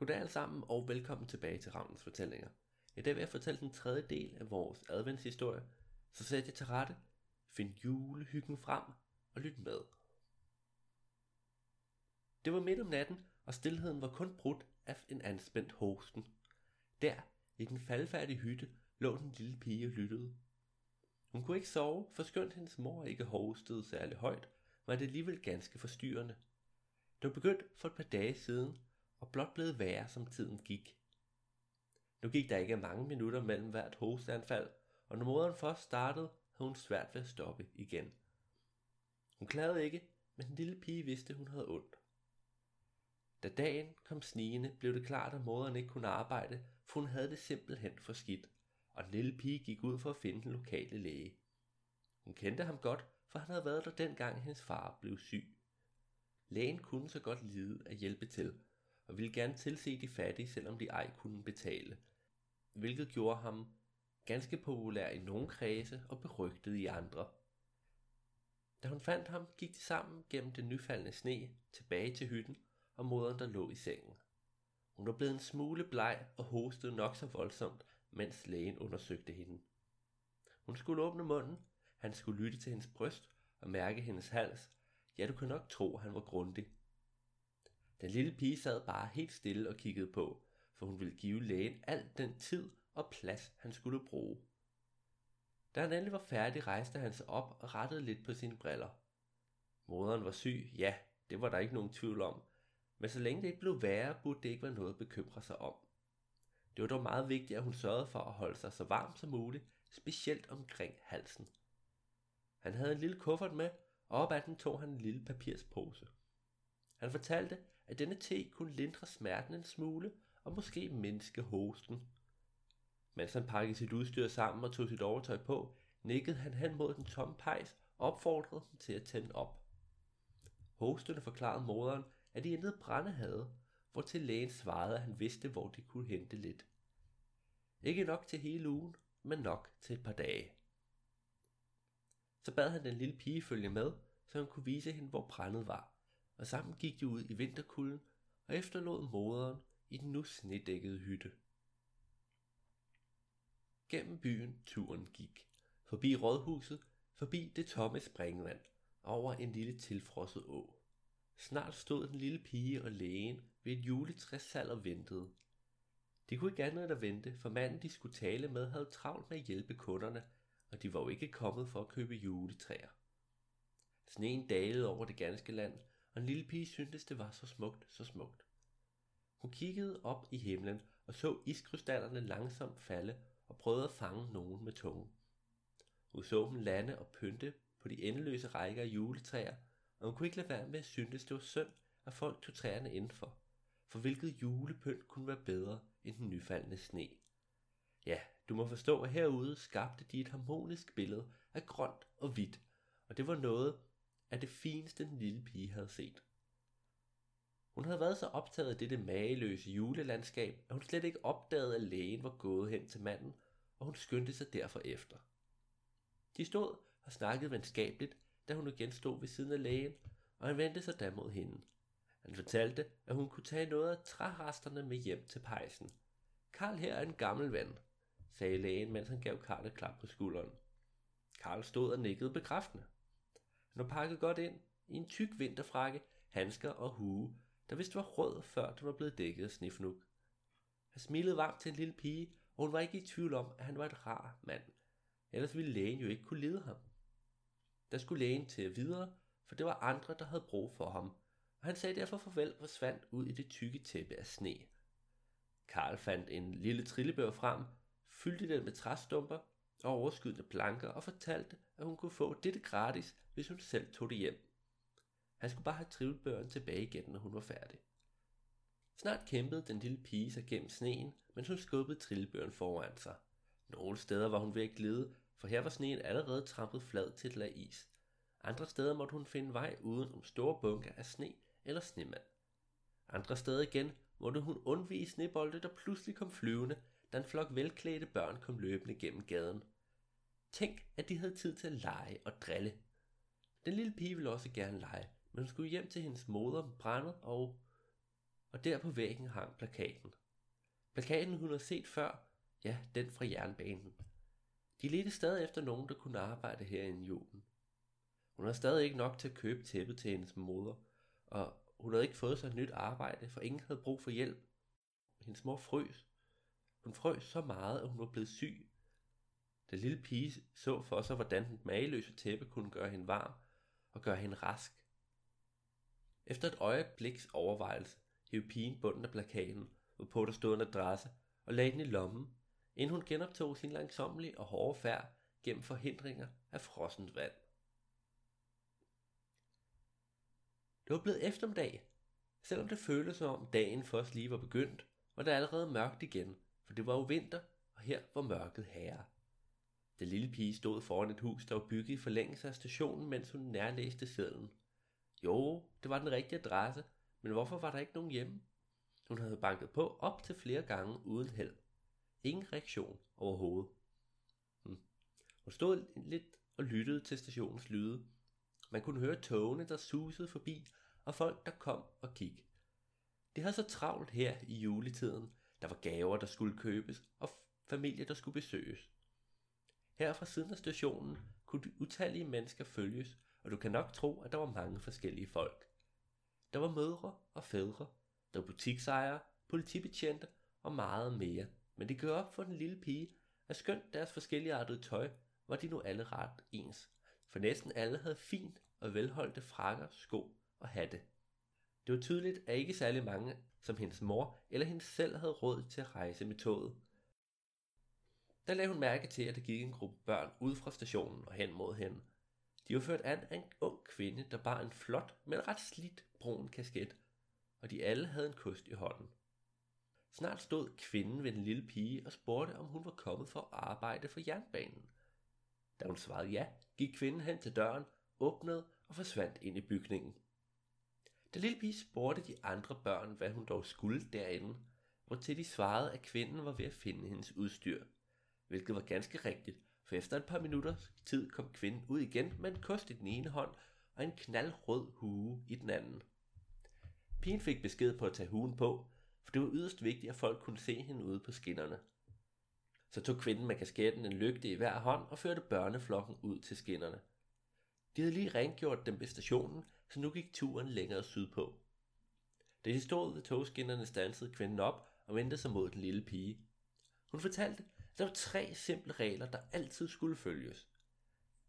Goddag alle sammen og velkommen tilbage til Ravnens Fortællinger. I dag vil jeg fortælle den tredje del af vores adventshistorie, så sæt jer til rette, find julehyggen frem og lyt med. Det var midt om natten, og stillheden var kun brudt af en anspændt hosten. Der, i den faldfærdige hytte, lå den lille pige og lyttede. Hun kunne ikke sove, for skønt hendes mor ikke hostede særlig højt, var det alligevel ganske forstyrrende. Det var begyndt for et par dage siden, og blot blevet værre, som tiden gik. Nu gik der ikke mange minutter mellem hvert hosteanfald, og når moderen først startede, havde hun svært ved at stoppe igen. Hun klagede ikke, men den lille pige vidste, hun havde ondt. Da dagen kom snigende, blev det klart, at moderen ikke kunne arbejde, for hun havde det simpelthen for skidt, og den lille pige gik ud for at finde den lokale læge. Hun kendte ham godt, for han havde været der dengang hendes far blev syg. Lægen kunne så godt lide at hjælpe til, og ville gerne tilse de fattige, selvom de ej kunne betale, hvilket gjorde ham ganske populær i nogle kredse og berygtet i andre. Da hun fandt ham, gik de sammen gennem den nyfaldende sne tilbage til hytten og moderen, der lå i sengen. Hun var blevet en smule bleg og hostede nok så voldsomt, mens lægen undersøgte hende. Hun skulle åbne munden, han skulle lytte til hendes bryst og mærke hendes hals. Ja, du kan nok tro, han var grundig. Den lille pige sad bare helt stille og kiggede på, for hun ville give lægen al den tid og plads, han skulle bruge. Da han endelig var færdig, rejste han sig op og rettede lidt på sine briller. Moderen var syg, ja, det var der ikke nogen tvivl om, men så længe det ikke blev værre, burde det ikke være noget at bekymre sig om. Det var dog meget vigtigt, at hun sørgede for at holde sig så varm som muligt, specielt omkring halsen. Han havde en lille kuffert med, og op ad den tog han en lille papirspose. Han fortalte, at denne te kunne lindre smerten en smule, og måske mindske hosten. Mens han pakkede sit udstyr sammen og tog sit overtøj på, nikkede han hen mod den tomme pejs og opfordrede dem til at tænde op. Hostene forklarede moderen, at de intet brænde havde, hvor til lægen svarede, at han vidste, hvor de kunne hente lidt. Ikke nok til hele ugen, men nok til et par dage. Så bad han den lille pige følge med, så han kunne vise hende, hvor brændet var, og sammen gik de ud i vinterkulden og efterlod moderen i den nu snedækkede hytte. Gennem byen turen gik, forbi rådhuset, forbi det tomme springvand, over en lille tilfrosset å. Snart stod den lille pige og lægen ved et juletræssal og ventede. De kunne ikke andet end at vente, for manden de skulle tale med havde travlt med at hjælpe kunderne, og de var jo ikke kommet for at købe juletræer. Sneen dalede over det ganske land, og en lille pige syntes det var så smukt, så smukt. Hun kiggede op i himlen og så iskrystallerne langsomt falde og prøvede at fange nogen med tungen. Hun så dem lande og pynte på de endeløse rækker af juletræer, og hun kunne ikke lade være med at synes, det var synd, at folk tog træerne indenfor. For hvilket julepynt kunne være bedre end den nyfaldende sne? Ja, du må forstå, at herude skabte de et harmonisk billede af grønt og hvidt, og det var noget af det fineste, den lille pige havde set. Hun havde været så optaget af dette mageløse julelandskab, at hun slet ikke opdagede, at lægen var gået hen til manden, og hun skyndte sig derfor efter. De stod og snakkede venskabeligt, da hun igen stod ved siden af lægen, og han vendte sig da mod hende. Han fortalte, at hun kunne tage noget af træresterne med hjem til pejsen. Karl her er en gammel ven, sagde lægen, mens han gav Karl et klap på skulderen. Karl stod og nikkede bekræftende. Han var pakket godt ind i en tyk vinterfrakke, handsker og hue, der vist var rød, før den var blevet dækket af snifnuk. Han smilede varmt til en lille pige, og hun var ikke i tvivl om, at han var et rar mand. Ellers ville lægen jo ikke kunne lide ham. Der skulle lægen til videre, for det var andre, der havde brug for ham, og han sagde derfor farvel og forsvandt ud i det tykke tæppe af sne. Karl fandt en lille trillebør frem, fyldte den med træstumper og overskydende planker og fortalte, at hun kunne få dette gratis, Ligesom hvis hun selv tog det hjem. Han skulle bare have trillebøren tilbage igen, når hun var færdig. Snart kæmpede den lille pige sig gennem sneen, mens hun skubbede trillebøren foran sig. Nogle steder var hun ved at glide, for her var sneen allerede trampet flad til et lag is. Andre steder måtte hun finde vej uden om store bunker af sne eller snemand. Andre steder igen måtte hun undvige snebolde, der pludselig kom flyvende, da en flok velklædte børn kom løbende gennem gaden. Tænk, at de havde tid til at lege og drille. Den lille pige ville også gerne lege, men hun skulle hjem til hendes moder brændet og... og der på væggen hang plakaten. Plakaten hun havde set før, ja, den fra jernbanen. De ledte stadig efter nogen, der kunne arbejde her i julen. Hun havde stadig ikke nok til at købe tæppet til hendes moder, og hun havde ikke fået sig et nyt arbejde, for ingen havde brug for hjælp. Hendes mor frøs. Hun frøs så meget, at hun var blevet syg. Den lille pige så for sig, hvordan den mageløse tæppe kunne gøre hende varm og gøre hende rask. Efter et øjebliks overvejelse hævde pigen bunden af plakaten, hvorpå der stod en adresse, og lagde den i lommen, inden hun genoptog sin langsommelige og hårde færd gennem forhindringer af frossent vand. Det var blevet eftermiddag. Selvom det føltes som om dagen først lige var begyndt, var det allerede mørkt igen, for det var jo vinter, og her var mørket herre. Den lille pige stod foran et hus, der var bygget i forlængelse af stationen, mens hun nærlæste sedlen. Jo, det var den rigtige adresse, men hvorfor var der ikke nogen hjemme? Hun havde banket på op til flere gange uden held. Ingen reaktion overhovedet. Hmm. Hun stod lidt og lyttede til stationens lyde. Man kunne høre togene, der susede forbi, og folk, der kom og gik. Det havde så travlt her i juletiden. Der var gaver, der skulle købes, og familier, der skulle besøges. Her fra siden af stationen kunne de utallige mennesker følges, og du kan nok tro, at der var mange forskellige folk. Der var mødre og fædre, der var butiksejere, politibetjente og meget mere. Men det gør op for den lille pige, at skønt deres forskellige artede tøj, var de nu alle ret ens. For næsten alle havde fint og velholdte frakker, sko og hatte. Det var tydeligt, at ikke særlig mange, som hendes mor eller hendes selv havde råd til at rejse med toget. Der lagde hun mærke til, at der gik en gruppe børn ud fra stationen og hen mod hende. De var ført an af en ung kvinde, der bar en flot, men ret slidt brun kasket, og de alle havde en kost i hånden. Snart stod kvinden ved den lille pige og spurgte, om hun var kommet for at arbejde for jernbanen. Da hun svarede ja, gik kvinden hen til døren, åbnede og forsvandt ind i bygningen. Da lille pige spurgte de andre børn, hvad hun dog skulle derinde, hvortil de svarede, at kvinden var ved at finde hendes udstyr, hvilket var ganske rigtigt, for efter et par minutter tid kom kvinden ud igen med en kost i den ene hånd og en knaldrød hue i den anden. Pigen fik besked på at tage huen på, for det var yderst vigtigt, at folk kunne se hende ude på skinnerne. Så tog kvinden med kasketten en lygte i hver hånd og førte børneflokken ud til skinnerne. De havde lige rengjort dem ved stationen, så nu gik turen længere sydpå. Da de stod ved togskinnerne, stansede kvinden op og vendte sig mod den lille pige. Hun fortalte, der var tre simple regler, der altid skulle følges.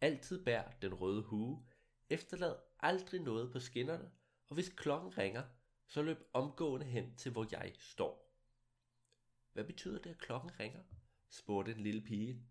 Altid bær den røde hue, efterlad aldrig noget på skinnerne, og hvis klokken ringer, så løb omgående hen til, hvor jeg står. Hvad betyder det, at klokken ringer? spurgte en lille pige.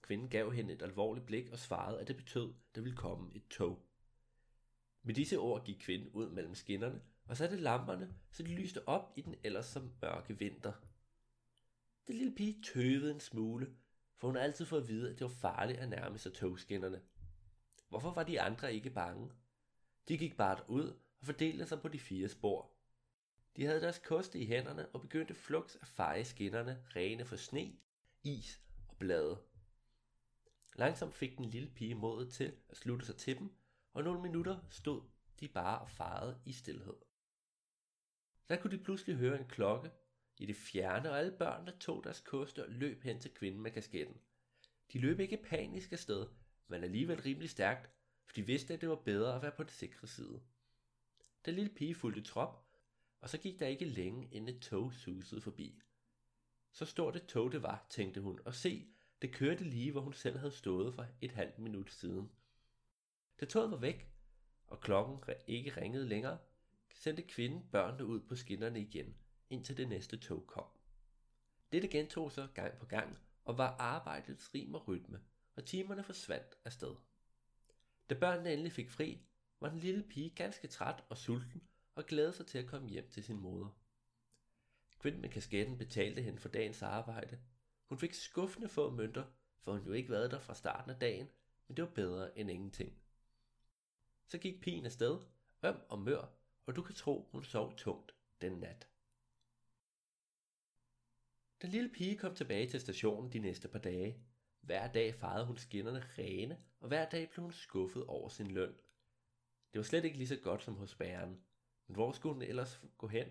Kvinden gav hende et alvorligt blik og svarede, at det betød, at der ville komme et tog. Med disse ord gik kvinden ud mellem skinnerne og satte lamperne, så de lyste op i den ellers så mørke vinter. Den lille pige tøvede en smule, for hun havde altid fået at vide, at det var farligt at nærme sig togskinnerne. Hvorfor var de andre ikke bange? De gik bare ud og fordelte sig på de fire spor. De havde deres koste i hænderne og begyndte flugt at feje skinnerne rene for sne, is og blade. Langsomt fik den lille pige modet til at slutte sig til dem, og nogle minutter stod de bare og farede i stillhed. Der kunne de pludselig høre en klokke i det fjerne, og alle børnene tog deres koste og løb hen til kvinden med kasketten. De løb ikke panisk afsted, men alligevel rimelig stærkt, for de vidste, at det var bedre at være på den sikre side. Den lille pige fulgte trop, og så gik der ikke længe, inden et tog susede forbi. Så stort et tog det var, tænkte hun, og se, det kørte lige, hvor hun selv havde stået for et halvt minut siden. Da toget var væk, og klokken ikke ringede længere, sendte kvinden børnene ud på skinnerne igen, indtil det næste tog kom. Dette gentog sig gang på gang, og var arbejdets rim og rytme, og timerne forsvandt afsted. Da børnene endelig fik fri, var den lille pige ganske træt og sulten, og glædede sig til at komme hjem til sin moder. Kvinden med kasketten betalte hende for dagens arbejde. Hun fik skuffende få mønter, for hun jo ikke været der fra starten af dagen, men det var bedre end ingenting. Så gik pigen afsted, øm og mør, og du kan tro, hun sov tungt den nat. Den lille pige kom tilbage til stationen de næste par dage. Hver dag fejrede hun skinnerne rene, og hver dag blev hun skuffet over sin løn. Det var slet ikke lige så godt som hos bæren, men hvor skulle hun ellers gå hen?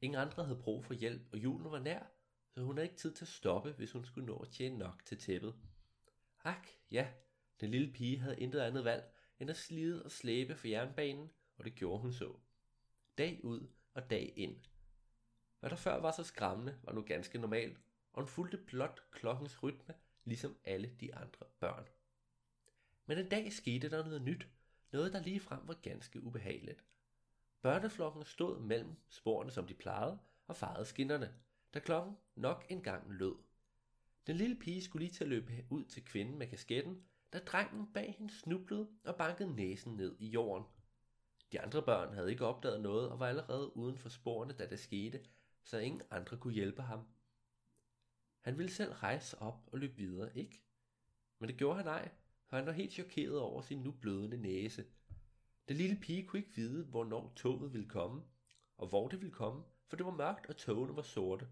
Ingen andre havde brug for hjælp, og julen var nær, så hun havde ikke tid til at stoppe, hvis hun skulle nå at tjene nok til tæppet. Ak, ja, den lille pige havde intet andet valg, end at slide og slæbe for jernbanen, og det gjorde hun så. Dag ud og dag ind. Hvad der før var så skræmmende, var nu ganske normalt, og hun fulgte blot klokkens rytme, ligesom alle de andre børn. Men en dag skete der noget nyt, noget der lige frem var ganske ubehageligt. Børneflokken stod mellem sporene, som de plejede, og farede skinnerne, da klokken nok engang lød. Den lille pige skulle lige til at løbe ud til kvinden med kasketten, da drengen bag hende snublede og bankede næsen ned i jorden. De andre børn havde ikke opdaget noget og var allerede uden for sporene, da det skete, så ingen andre kunne hjælpe ham. Han ville selv rejse op og løbe videre, ikke? Men det gjorde han ej, for han var helt chokeret over sin nu blødende næse. Den lille pige kunne ikke vide, hvornår toget ville komme, og hvor det ville komme, for det var mørkt, og togene var sorte.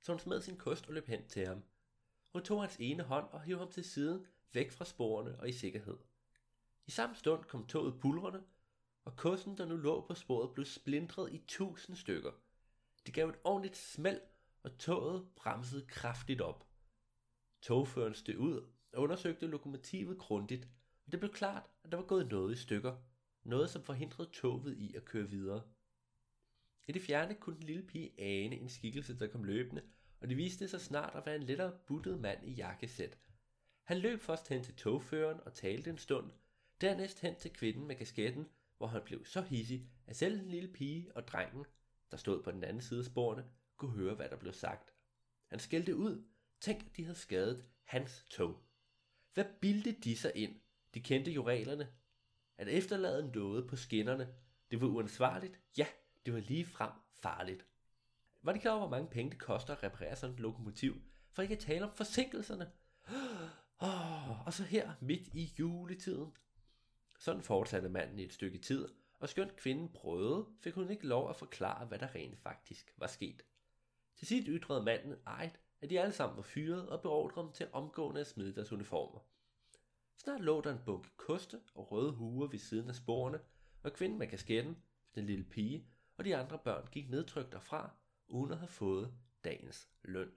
Så hun smed sin kost og løb hen til ham. Hun tog hans ene hånd og hævde ham til siden, væk fra sporene og i sikkerhed. I samme stund kom toget pulrende, og kosten, der nu lå på sporet, blev splintret i tusind stykker. Det gav et ordentligt smæld, og toget bremsede kraftigt op. Togføren steg ud og undersøgte lokomotivet grundigt, og det blev klart, at der var gået noget i stykker. Noget, som forhindrede toget i at køre videre. I det fjerne kunne den lille pige ane en skikkelse, der kom løbende, og det viste sig snart at være en lettere buttet mand i jakkesæt. Han løb først hen til togføreren og talte en stund, dernæst hen til kvinden med kasketten, hvor han blev så hissig, at selv den lille pige og drengen, der stod på den anden side af sporene, kunne høre, hvad der blev sagt. Han skældte ud. Tænk, at de havde skadet hans tog. Hvad bildte de sig ind? De kendte jo reglerne. At efterlade noget på skinnerne, det var uansvarligt. Ja, det var lige frem farligt. Var de klar over, hvor mange penge det koster at reparere sådan et lokomotiv? For ikke at tale om forsinkelserne. Oh, og så her, midt i juletiden. Sådan fortsatte manden i et stykke tid, og skønt kvinden prøvede, fik hun ikke lov at forklare, hvad der rent faktisk var sket. Til sidst ytrede manden ejet, at de alle sammen var fyret og beordrede dem til omgående at smide deres uniformer. Snart lå der en bunke koste og røde huer ved siden af sporene, og kvinden med kasketten, den lille pige og de andre børn gik nedtrykt derfra, uden at have fået dagens løn.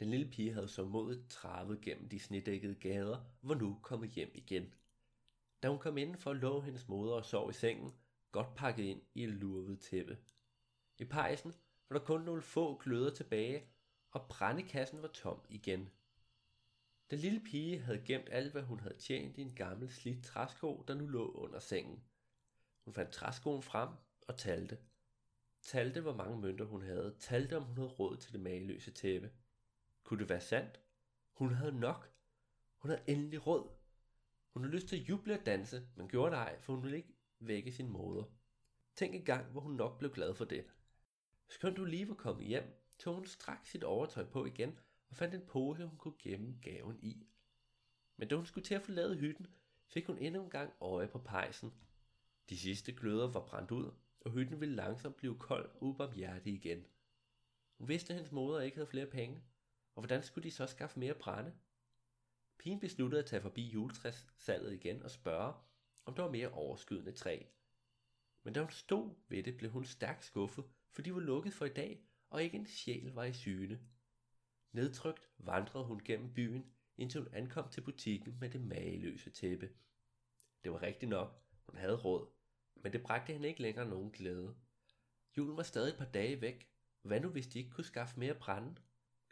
Den lille pige havde så modet travet gennem de snedækkede gader og var nu kommet hjem igen. Da hun kom for lå hendes moder og sov i sengen, godt pakket ind i et lurvet tæppe. I pejsen var der kun nogle få gløder tilbage, og brændekassen var tom igen. Den lille pige havde gemt alt, hvad hun havde tjent i en gammel slidt træsko, der nu lå under sengen. Hun fandt træskoen frem og talte. Talte, hvor mange mønter hun havde. Talte, om hun havde råd til det mageløse tæppe. Kunne det være sandt? Hun havde nok. Hun havde endelig råd. Hun havde lyst til at juble og danse, men gjorde det ej, for hun ville ikke vække sin moder. Tænk en gang, hvor hun nok blev glad for det. Skønt hun lige var kommet hjem, tog hun straks sit overtøj på igen og fandt en pose, hun kunne gemme gaven i. Men da hun skulle til at forlade hytten, fik hun endnu en gang øje på pejsen. De sidste gløder var brændt ud, og hytten ville langsomt blive kold og ubarmhjertig igen. Hun vidste, at hendes moder ikke havde flere penge, og hvordan skulle de så skaffe mere brænde? Pigen besluttede at tage forbi juletræssalget igen og spørge, om der var mere overskydende træ. Men da hun stod ved det, blev hun stærkt skuffet, for de var lukket for i dag, og ikke en sjæl var i syne. Nedtrykt vandrede hun gennem byen, indtil hun ankom til butikken med det mageløse tæppe. Det var rigtigt nok, hun havde råd, men det bragte hende ikke længere nogen glæde. Julen var stadig et par dage væk. Hvad nu, hvis de ikke kunne skaffe mere brænde?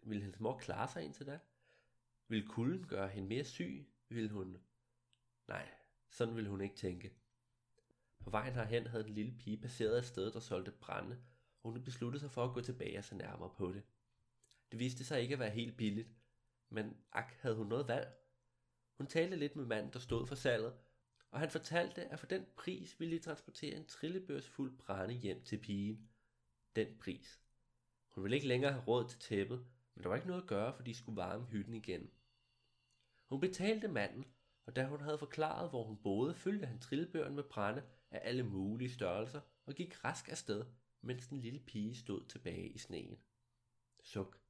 Ville hendes mor klare sig indtil da? Vil kulden gøre hende mere syg? Ville hun... Nej, sådan ville hun ikke tænke. På vejen herhen havde den lille pige passeret et sted, der solgte brænde, og hun besluttede sig for at gå tilbage og se nærmere på det. Det viste sig ikke at være helt billigt, men ak, havde hun noget valg. Hun talte lidt med manden, der stod for salget, og han fortalte, at for den pris ville de transportere en trillebørs fuld brænde hjem til pigen. Den pris. Hun ville ikke længere have råd til tæppet, men der var ikke noget at gøre, for de skulle varme hytten igen. Hun betalte manden, og da hun havde forklaret, hvor hun boede, fyldte han trillebøren med brænde af alle mulige størrelser og gik rask afsted, mens den lille pige stod tilbage i sneen. Suk.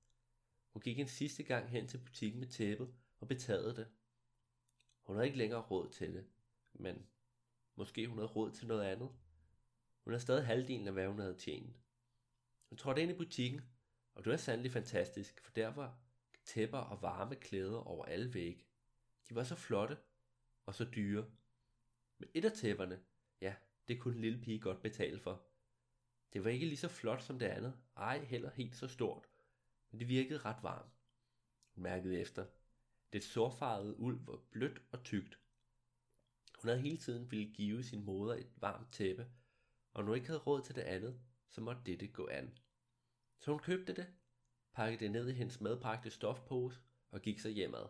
Hun gik en sidste gang hen til butikken med tæppet og betalte det. Hun havde ikke længere råd til det, men måske hun havde råd til noget andet. Hun havde stadig halvdelen af, hvad hun havde tjent. Hun trådte ind i butikken, og du er sandelig fantastisk, for der var tæpper og varme klæder over alle vægge. De var så flotte og så dyre. Men et af tæpperne, ja, det kunne en lille pige godt betale for. Det var ikke lige så flot som det andet, ej heller helt så stort, men det virkede ret varmt. Hun mærkede efter. Det sorfarvede uld var blødt og tykt. Hun havde hele tiden ville give sin moder et varmt tæppe, og når hun ikke havde råd til det andet, så måtte dette gå an. Så hun købte det, pakkede det ned i hendes medbragte stofpose og gik så hjemad.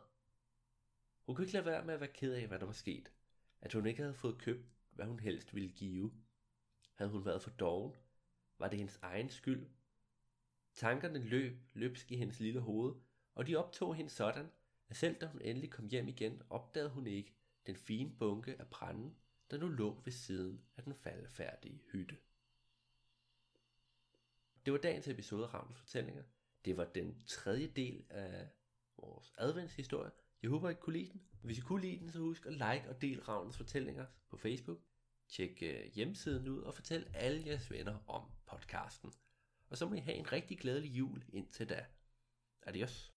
Hun kunne ikke lade være med at være ked af, hvad der var sket. At hun ikke havde fået købt, hvad hun helst ville give. Havde hun været for doven? Var det hendes egen skyld? Tankerne løb løbsk i hendes lille hoved, og de optog hende sådan, at selv da hun endelig kom hjem igen, opdagede hun ikke den fine bunke af branden, der nu lå ved siden af den faldfærdige hytte. Det var dagens episode af Ravns Fortællinger. Det var den tredje del af vores adventshistorie. Jeg håber, I kunne lide den. Hvis I kunne lide den, så husk at like og del Ravnens Fortællinger på Facebook. Tjek øh, hjemmesiden ud og fortæl alle jeres venner om podcasten. Og så må I have en rigtig glædelig jul indtil da. Adios.